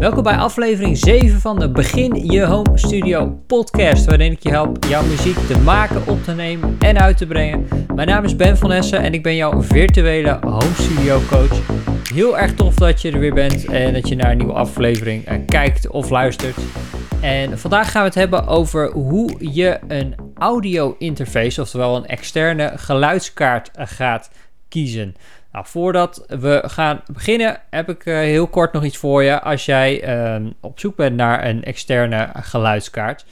Welkom bij aflevering 7 van de Begin Je Home Studio podcast, waarin ik je help jouw muziek te maken, op te nemen en uit te brengen. Mijn naam is Ben van Essen en ik ben jouw virtuele home studio coach. Heel erg tof dat je er weer bent en dat je naar een nieuwe aflevering eh, kijkt of luistert. En vandaag gaan we het hebben over hoe je een audio interface, oftewel een externe geluidskaart, eh, gaat kiezen. Nou, voordat we gaan beginnen, heb ik uh, heel kort nog iets voor je. Als jij uh, op zoek bent naar een externe geluidskaart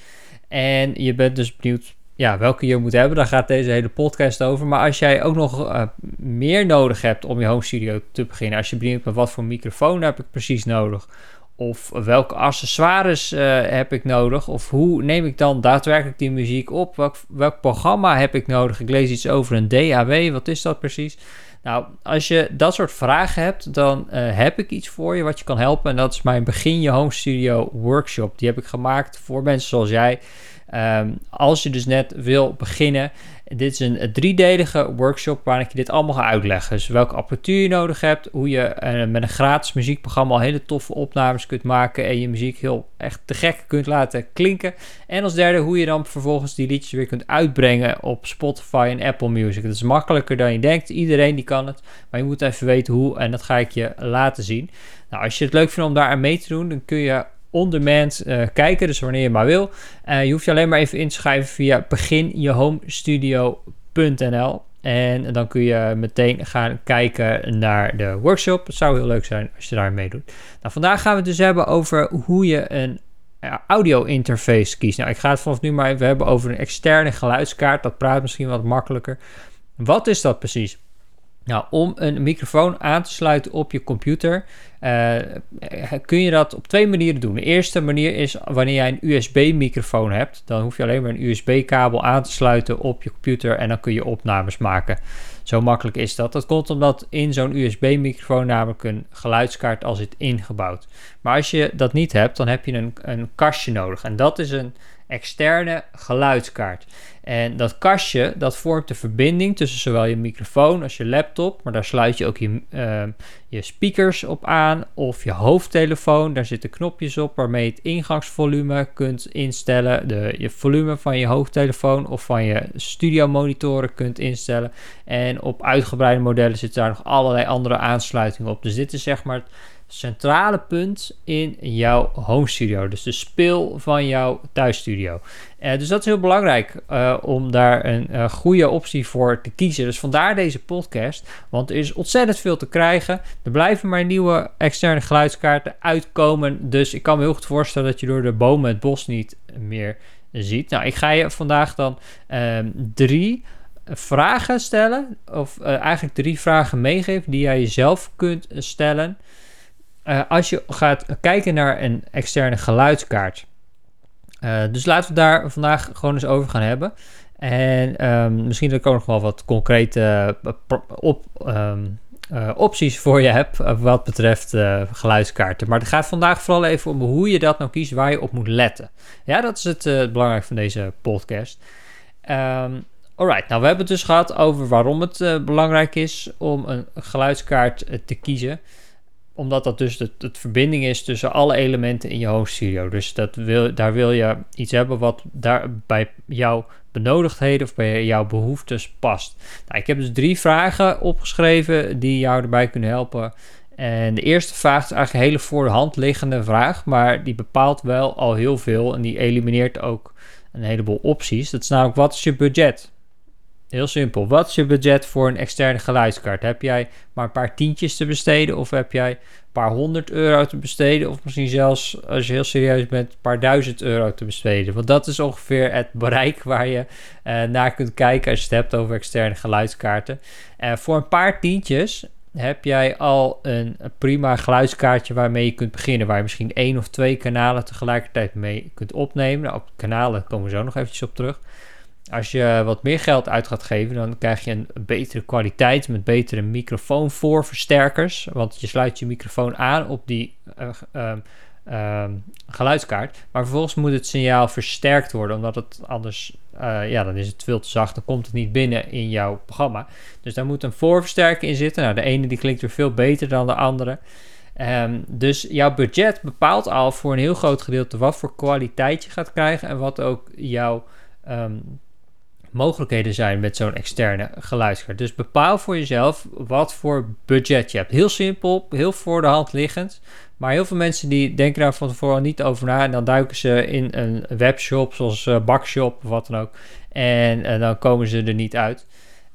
en je bent dus benieuwd ja, welke je moet hebben, dan gaat deze hele podcast over. Maar als jij ook nog uh, meer nodig hebt om je home studio te beginnen, als je benieuwd bent wat voor microfoon heb ik precies nodig, of welke accessoires uh, heb ik nodig? Of hoe neem ik dan daadwerkelijk die muziek op? Welk, welk programma heb ik nodig? Ik lees iets over een DAW. Wat is dat precies? Nou, als je dat soort vragen hebt, dan uh, heb ik iets voor je wat je kan helpen. En dat is mijn Begin Je Home Studio workshop. Die heb ik gemaakt voor mensen zoals jij. Um, als je dus net wil beginnen dit is een driedelige workshop waarin ik je dit allemaal ga uitleggen. Dus welke apparatuur je nodig hebt, hoe je uh, met een gratis muziekprogramma al hele toffe opnames kunt maken en je muziek heel echt te gek kunt laten klinken. En als derde hoe je dan vervolgens die liedjes weer kunt uitbrengen op Spotify en Apple Music. Dat is makkelijker dan je denkt. Iedereen die kan het, maar je moet even weten hoe en dat ga ik je laten zien. Nou, als je het leuk vindt om daar aan mee te doen, dan kun je on-demand uh, kijken, dus wanneer je maar wil. Uh, je hoeft je alleen maar even in te schrijven via beginjehomestudio.nl en dan kun je meteen gaan kijken naar de workshop. Het zou heel leuk zijn als je daar meedoet. Nou, vandaag gaan we het dus hebben over hoe je een audio interface kiest. Nou, ik ga het vanaf nu maar even hebben over een externe geluidskaart. Dat praat misschien wat makkelijker. Wat is dat precies? Nou, om een microfoon aan te sluiten op je computer, uh, kun je dat op twee manieren doen. De eerste manier is wanneer jij een USB-microfoon hebt, dan hoef je alleen maar een USB-kabel aan te sluiten op je computer en dan kun je opnames maken. Zo makkelijk is dat. Dat komt omdat in zo'n USB-microfoon namelijk een geluidskaart al zit ingebouwd. Maar als je dat niet hebt, dan heb je een, een kastje nodig. En dat is een externe geluidskaart. En dat kastje, dat vormt de verbinding tussen zowel je microfoon als je laptop, maar daar sluit je ook je, uh, je speakers op aan of je hoofdtelefoon. Daar zitten knopjes op waarmee je het ingangsvolume kunt instellen, de, je volume van je hoofdtelefoon of van je studio monitoren kunt instellen. En op uitgebreide modellen zitten daar nog allerlei andere aansluitingen op. Dus dit is zeg maar centrale punt in jouw home studio. Dus de speel van jouw thuisstudio. Uh, dus dat is heel belangrijk uh, om daar een uh, goede optie voor te kiezen. Dus vandaar deze podcast. Want er is ontzettend veel te krijgen. Er blijven maar nieuwe externe geluidskaarten uitkomen. Dus ik kan me heel goed voorstellen dat je door de bomen het bos niet meer ziet. Nou, ik ga je vandaag dan ehm, drie vragen stellen. Of eigenlijk drie vragen meegeven die jij jezelf kunt stellen. Uh, als je gaat kijken naar een externe geluidskaart. Uh, dus laten we daar vandaag gewoon eens over gaan hebben. En um, misschien dat ik ook nog wel wat concrete uh, op, um, opties voor je heb wat betreft geluidskaarten. Maar het gaat vandaag vooral even om hoe je dat nou kiest, waar je op moet letten. Ja, dat is het, het belangrijke van deze podcast. Um, alright, nou we hebben het dus gehad over waarom het belangrijk is om een geluidskaart te kiezen omdat dat dus het, verbinding is tussen alle elementen in je home. Dus dat wil, daar wil je iets hebben wat daar bij jouw benodigdheden of bij jouw behoeftes past. Nou, ik heb dus drie vragen opgeschreven die jou erbij kunnen helpen. En de eerste vraag is eigenlijk een hele voor de hand liggende vraag, maar die bepaalt wel al heel veel en die elimineert ook een heleboel opties. Dat is namelijk wat is je budget? Heel simpel. Wat is je budget voor een externe geluidskaart? Heb jij maar een paar tientjes te besteden? Of heb jij een paar honderd euro te besteden? Of misschien zelfs, als je heel serieus bent, een paar duizend euro te besteden? Want dat is ongeveer het bereik waar je uh, naar kunt kijken als je het hebt over externe geluidskaarten. Uh, voor een paar tientjes heb jij al een prima geluidskaartje waarmee je kunt beginnen. Waar je misschien één of twee kanalen tegelijkertijd mee kunt opnemen. Nou, op kanalen komen we zo nog eventjes op terug. Als je wat meer geld uit gaat geven, dan krijg je een betere kwaliteit met betere microfoonvoorversterkers. Want je sluit je microfoon aan op die uh, geluidskaart. Maar vervolgens moet het signaal versterkt worden, omdat het anders, uh, ja, dan is het veel te zacht. Dan komt het niet binnen in jouw programma. Dus daar moet een voorversterker in zitten. Nou, de ene die klinkt weer veel beter dan de andere. Ehm, dus jouw budget bepaalt al voor een heel groot gedeelte wat voor kwaliteit je gaat krijgen en wat ook jouw mogelijkheden zijn met zo'n externe geluidskaart. Dus bepaal voor jezelf wat voor budget je hebt. Heel simpel, heel voor de hand liggend. Maar heel veel mensen die denken daar van tevoren niet over na. En dan duiken ze in een webshop zoals uh, Bakshop of wat dan ook. En uh, dan komen ze er niet uit.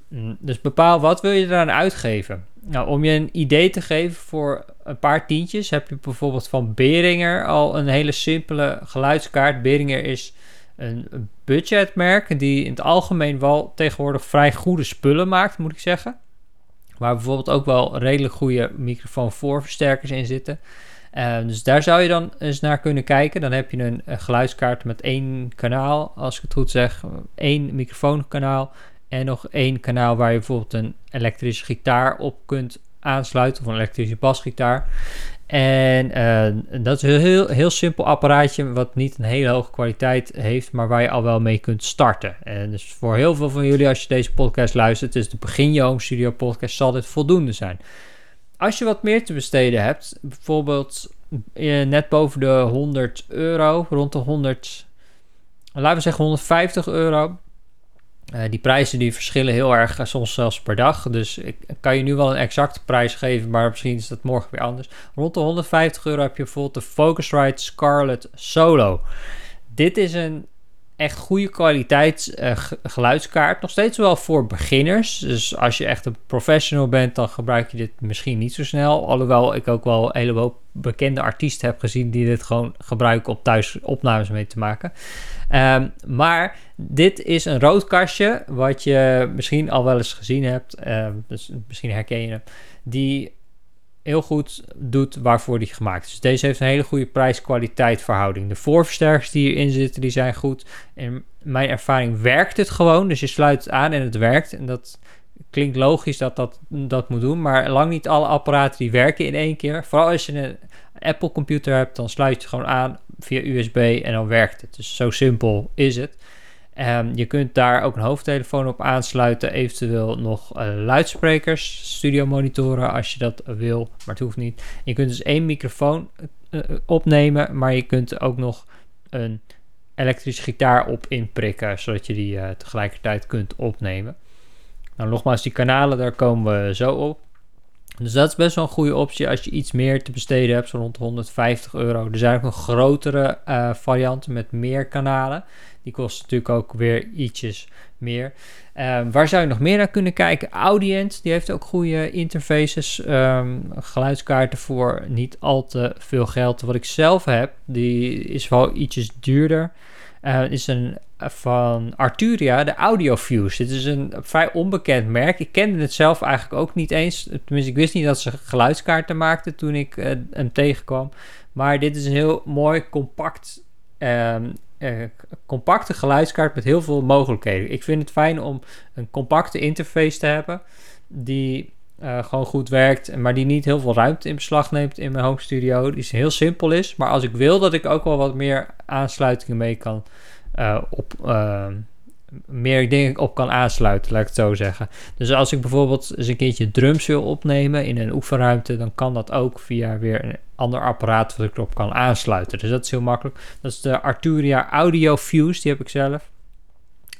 Mm, dus bepaal wat wil je eraan uitgeven. Nou, om je een idee te geven voor een paar tientjes heb je bijvoorbeeld van Beringer al een hele simpele geluidskaart. Beringer is een budgetmerk die in het algemeen wel tegenwoordig vrij goede spullen maakt, moet ik zeggen. Waar bijvoorbeeld ook wel redelijk goede microfoon voorversterkers in zitten. Uh, dus daar zou je dan eens naar kunnen kijken. Dan heb je een, een, geluidskaart met één kanaal, als ik het goed zeg. één microfoonkanaal en nog één kanaal waar je bijvoorbeeld een elektrische gitaar op kunt aansluiten. Of een elektrische basgitaar. En uh, dat is een heel, heel simpel apparaatje wat niet een hele hoge kwaliteit heeft, maar waar je al wel mee kunt starten. En dus voor heel veel van jullie, als je deze podcast luistert, dus de Begin Je Home Studio podcast, zal dit voldoende zijn. Als je wat meer te besteden hebt, bijvoorbeeld eh, net boven de 100 euro, rond de 100, laten we zeggen 150 euro, uh, die prijzen die verschillen heel erg, uh, soms zelfs per dag. Dus ik kan je nu wel een exacte prijs geven, maar misschien is dat morgen weer anders. Rond de 150 euro heb je bijvoorbeeld de Focusrite Scarlett Solo. Dit is een echt goede kwaliteit uh, geluidskaart. Nog steeds wel voor beginners. Dus als je echt een professional bent, dan gebruik je dit misschien niet zo snel. Alhoewel ik ook wel een heleboel bekende artiesten heb gezien die dit gewoon gebruiken om thuis opnames mee te maken. Um, maar dit is een rood kastje, wat je misschien al wel eens gezien hebt. Um, dus misschien herken je hem. Die heel goed doet waarvoor die gemaakt is. Dus deze heeft een hele goede prijs-kwaliteit verhouding. De voorversterkers die hierin zitten, die zijn goed. In mijn ervaring werkt het gewoon. Dus je sluit het aan en het werkt. En dat klinkt logisch dat dat, dat moet doen. Maar lang niet alle apparaten die werken in één keer. Vooral als je een Apple computer hebt, dan sluit je het gewoon aan via USB en dan werkt het. Dus zo simpel is het. Um, je kunt daar ook een hoofdtelefoon op aansluiten, eventueel nog uh, luidsprekers, studiomonitoren als je dat wil, maar het hoeft niet. Je kunt dus één microfoon uh, opnemen, maar je kunt ook nog een elektrische gitaar op inprikken, zodat je die tegelijkertijd kunt opnemen. Nou, nogmaals, die kanalen, daar komen we zo op. Dus dat is best wel een goede optie als je iets meer te besteden hebt, zo rond 150 euro. Er zijn ook nog grotere uh, varianten met meer kanalen. Die kosten natuurlijk ook weer ietsjes meer. Um, waar zou je nog meer naar kunnen kijken? Audient, die heeft ook goede interfaces. Um, geluidskaarten voor niet al te veel geld. Wat ik zelf heb, die is wel ietsjes duurder. Uh, is een van Arturia, de Audiofuse. Dit is een vrij onbekend merk. Ik kende het zelf eigenlijk ook niet eens. Tenminste, ik wist niet dat ze geluidskaarten maakten toen ik uh, hem tegenkwam. Maar dit is een heel mooi, compact, um, uh, compacte geluidskaart met heel veel mogelijkheden. Ik vind het fijn om een compacte interface te hebben die uh, gewoon goed werkt, maar die niet heel veel ruimte in beslag neemt in mijn home studio. Die heel simpel is, maar als ik wil dat ik ook wel wat meer aansluitingen mee kan uh, op uh, meer dingen op kan aansluiten, laat ik het zo zeggen. Dus als ik bijvoorbeeld eens een keertje drums wil opnemen in een oefenruimte, dan kan dat ook via weer een ander apparaat wat ik erop kan aansluiten. Dus dat is heel makkelijk. Dat is de Arturia Audio Fuse, die heb ik zelf.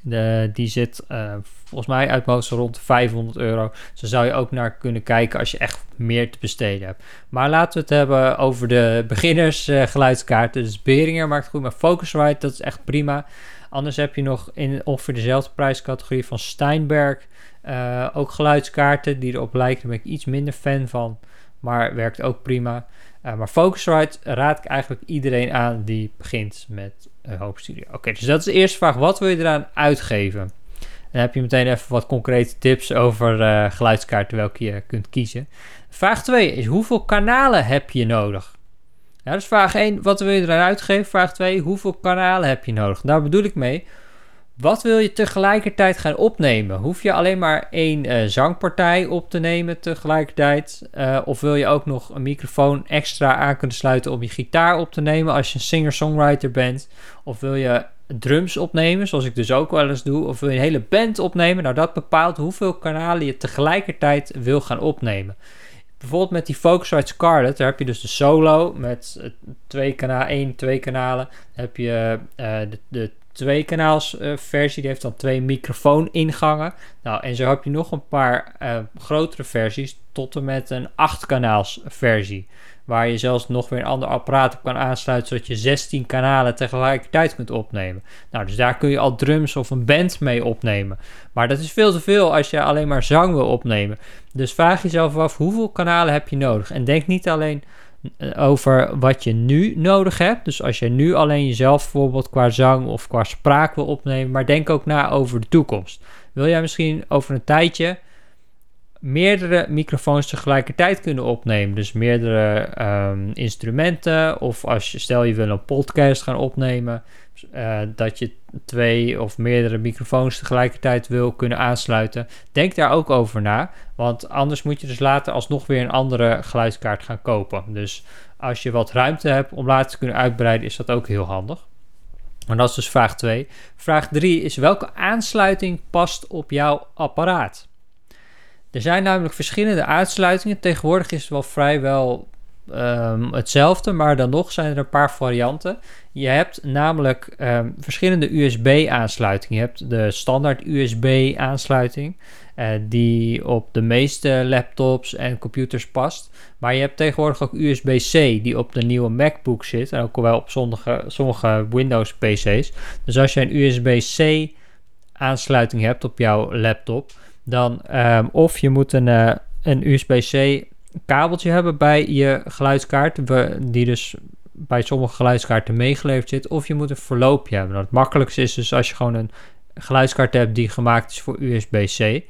De, die zit uh, volgens mij uit mijn rond 500 euro. Dus daar zou je ook naar kunnen kijken als je echt meer te besteden hebt. Maar laten we het hebben over de beginners uh, geluidskaarten. Dus Behringer maakt goed, maar Focusrite, dat is echt prima. Anders heb je nog in ongeveer dezelfde prijscategorie van Steinberg uh, ook geluidskaarten die erop lijken. Daar ben ik iets minder fan van, maar werkt ook prima. Uh, maar Focusrite raad ik eigenlijk iedereen aan die begint met een Hoop Studio. Oké, dus dat is de eerste vraag. Wat wil je eraan uitgeven? Dan heb je meteen even wat concrete tips over uh, geluidskaarten welke je kunt kiezen. Vraag 2 is hoeveel kanalen heb je nodig? Ja, dus vraag 1, wat wil je eraan uitgeven? Vraag 2, hoeveel kanalen heb je nodig? Daar bedoel ik mee, wat wil je tegelijkertijd gaan opnemen? Hoef je alleen maar één uh, zangpartij op te nemen tegelijkertijd? Uh, of wil je ook nog een microfoon extra aan kunnen sluiten om je gitaar op te nemen als je een singer-songwriter bent? Of wil je drums opnemen, zoals ik dus ook wel eens doe? Of wil je een hele band opnemen? Nou, dat bepaalt hoeveel kanalen je tegelijkertijd wil gaan opnemen. bijvoorbeeld met die Focusrite Scarlett, daar heb je dus de solo met twee kanalen, één, twee kanalen. Heb je de, de twee kanaals versie, die heeft dan twee microfoon ingangen. Nou, en zo heb je nog een paar grotere versies tot en met een acht kanaals versie. Waar je zelfs nog weer een ander apparaat op kan aansluiten, zodat je 16 kanalen tegelijkertijd kunt opnemen. Nou, dus daar kun je al drums of een band mee opnemen. Maar dat is veel te veel als je alleen maar zang wil opnemen. Dus vraag jezelf af, hoeveel kanalen heb je nodig? En denk niet alleen eh, over wat je nu nodig hebt. Dus als je nu alleen jezelf bijvoorbeeld qua zang of qua spraak wil opnemen, maar denk ook na over de toekomst. Wil jij misschien over een tijdje meerdere microfoons tegelijkertijd kunnen opnemen. Dus meerdere ehm, instrumenten. Of als je, stel je wil een podcast gaan opnemen. Uh, dat je twee of meerdere microfoons tegelijkertijd wil kunnen aansluiten. Denk daar ook over na. Want anders moet je dus later alsnog weer een andere geluidskaart gaan kopen. Dus als je wat ruimte hebt om later te kunnen uitbreiden, is dat ook heel handig. Maar dat is dus vraag 2. Vraag 3 is welke aansluiting past op jouw apparaat? Er zijn namelijk verschillende aansluitingen. Tegenwoordig is het wel vrijwel um, hetzelfde, maar dan nog zijn er een paar varianten. Je hebt namelijk um, verschillende USB-aansluitingen. Je hebt de standaard USB-aansluiting, eh, die op de meeste laptops en computers past. Maar je hebt tegenwoordig ook USB-C, die op de nieuwe MacBook zit en ook wel op sommige, sommige Windows-PC's. Dus als je een USB-C aansluiting hebt op jouw laptop, dan um, of je moet een, uh, een USB-C kabeltje hebben bij je geluidskaart, die dus bij sommige geluidskaarten meegeleverd zit, of je moet een verloopje hebben. Nou, het makkelijkste is dus als je gewoon een geluidskaart hebt die gemaakt is voor USB-C.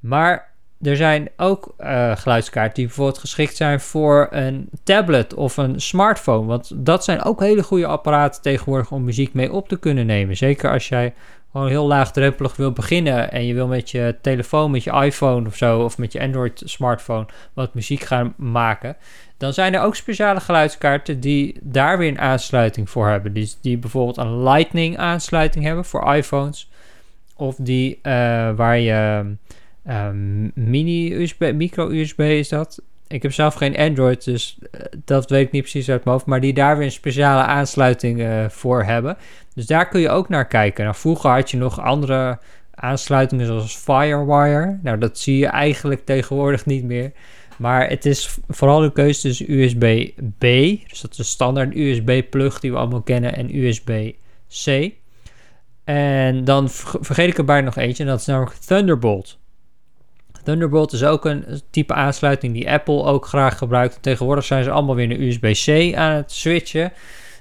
Maar er zijn ook uh, geluidskaarten die bijvoorbeeld geschikt zijn voor een tablet of een smartphone. Want dat zijn ook hele goede apparaten tegenwoordig om muziek mee op te kunnen nemen. Zeker als jij gewoon heel laagdrempelig wil beginnen en je wil met je telefoon, met je iPhone of zo, of met je Android smartphone wat muziek gaan maken, dan zijn er ook speciale geluidskaarten die daar weer een aansluiting voor hebben. Die, die bijvoorbeeld een Lightning aansluiting hebben voor iPhones, of die uh, waar je um, mini USB, micro USB is dat. Ik heb zelf geen Android, dus eh, dat weet ik niet precies uit mijn hoofd. Maar die daar weer een speciale aansluiting uh, voor hebben. Dus daar kun je ook naar kijken. Nou, vroeger had je nog andere aansluitingen zoals Firewire. Nou, dat zie je eigenlijk tegenwoordig niet meer. Maar het is vooral de keuze tussen USB-B, dus dat is de standaard USB-plug die we allemaal kennen, en USB-C. En dan vergeet ik er bijna nog eentje, en dat is namelijk Thunderbolt. Thunderbolt is ook een type aansluiting die Apple ook graag gebruikt. Tegenwoordig zijn ze allemaal weer naar USB-C aan het switchen.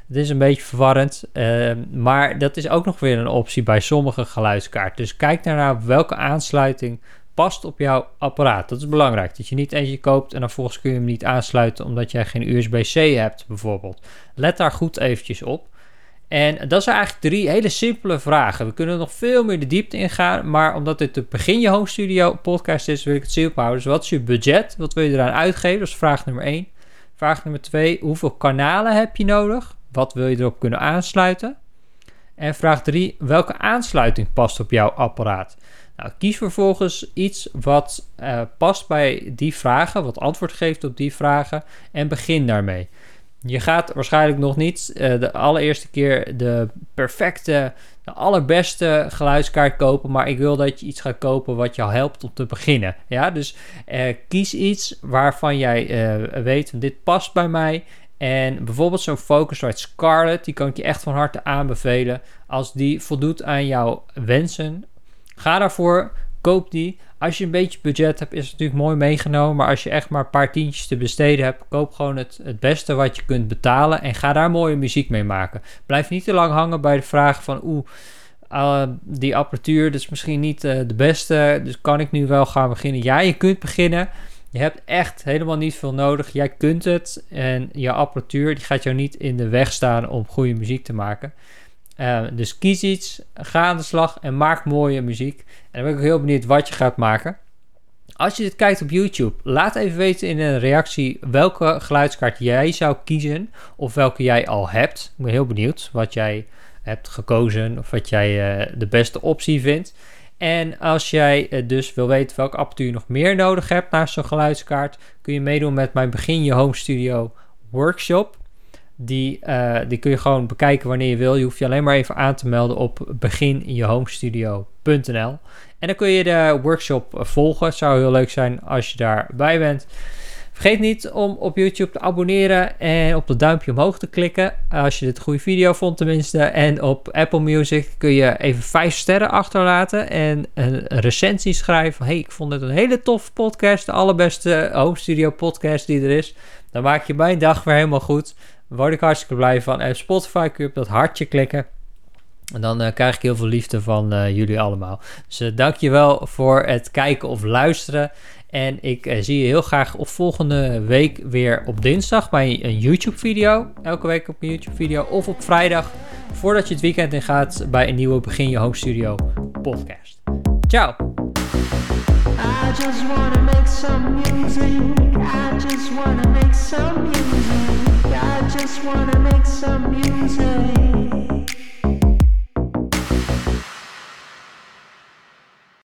Het is een beetje verwarrend, uh, maar dat is ook nog weer een optie bij sommige geluidskaarten. Dus kijk naar welke aansluiting past op jouw apparaat. Dat is belangrijk, dat je niet eentje koopt en dan volgens kun je hem niet aansluiten omdat jij geen USB-C hebt bijvoorbeeld. Let daar goed eventjes op. En dat zijn eigenlijk drie hele simpele vragen. We kunnen nog veel meer de diepte ingaan, maar omdat dit de Begin Je Home Studio podcast is, wil ik het simpel houden. Dus wat is je budget? Wat wil je eraan uitgeven? Dat is vraag nummer één. Vraag nummer twee, hoeveel kanalen heb je nodig? Wat wil je erop kunnen aansluiten? En vraag 3, welke aansluiting past op jouw apparaat? Nou, kies vervolgens iets wat uh, past bij die vragen, wat antwoord geeft op die vragen en begin daarmee. Je gaat waarschijnlijk nog niet uh, de allereerste keer de perfecte, de allerbeste geluidskaart kopen, maar ik wil dat je iets gaat kopen wat jou helpt om te beginnen. Ja, dus uh, kies iets waarvan jij weet, dit past bij mij en bijvoorbeeld zo'n Focusrite Scarlett, die kan ik je echt van harte aanbevelen. Als die voldoet aan jouw wensen, ga daarvoor, koop die. Als je een beetje budget hebt, is het natuurlijk mooi meegenomen. Maar als je echt maar een paar tientjes te besteden hebt, koop gewoon het, het beste wat je kunt betalen. En ga daar mooie muziek mee maken. Blijf niet te lang hangen bij de vraag van oeh. Uh, die apparatuur is misschien niet uh, de beste, dus kan ik nu wel gaan beginnen? Ja, je kunt beginnen, je hebt echt helemaal niet veel nodig. Jij kunt het en je apparatuur die gaat jou niet in de weg staan om goede muziek te maken. Uh, dus kies iets, ga aan de slag en maak mooie muziek. En dan ben ik ook heel benieuwd wat je gaat maken. Als je dit kijkt op YouTube, laat even weten in een reactie welke geluidskaart jij zou kiezen of welke jij al hebt. Ik ben heel benieuwd wat jij hebt gekozen of wat jij uh, de beste optie vindt. En als jij eh, dus wil weten welke apparatuur je nog meer nodig hebt naast zo'n geluidskaart, kun je meedoen met mijn Begin Je Home Studio workshop. Die, uh, die kun je gewoon bekijken wanneer je wil. Je hoeft je alleen maar even aan te melden op beginjehomestudio.nl. En dan kun je de workshop volgen. Zou heel leuk zijn als je daarbij bent. Vergeet niet om op YouTube te abonneren en op het duimpje omhoog te klikken. Als je dit goede video vond tenminste. En op Apple Music kun je even 5 sterren achterlaten en een recensie schrijven. Hey, ik vond het een hele toffe podcast. De allerbeste home studio podcast die er is. Dan maak je mijn dag weer helemaal goed. Word ik hartstikke blij van. En Spotify kun je op dat hartje klikken. En dan uh, krijg ik heel veel liefde van uh, jullie allemaal. Dus uh, dankjewel voor het kijken of luisteren. En ik zie je heel graag op volgende week weer op dinsdag bij een YouTube-video. Elke week op een YouTube-video. Of op vrijdag, voordat je het weekend in gaat, bij een nieuwe Begin Je Home Studio podcast. Ciao! I just make some music. I just make some music. just wanna make some music.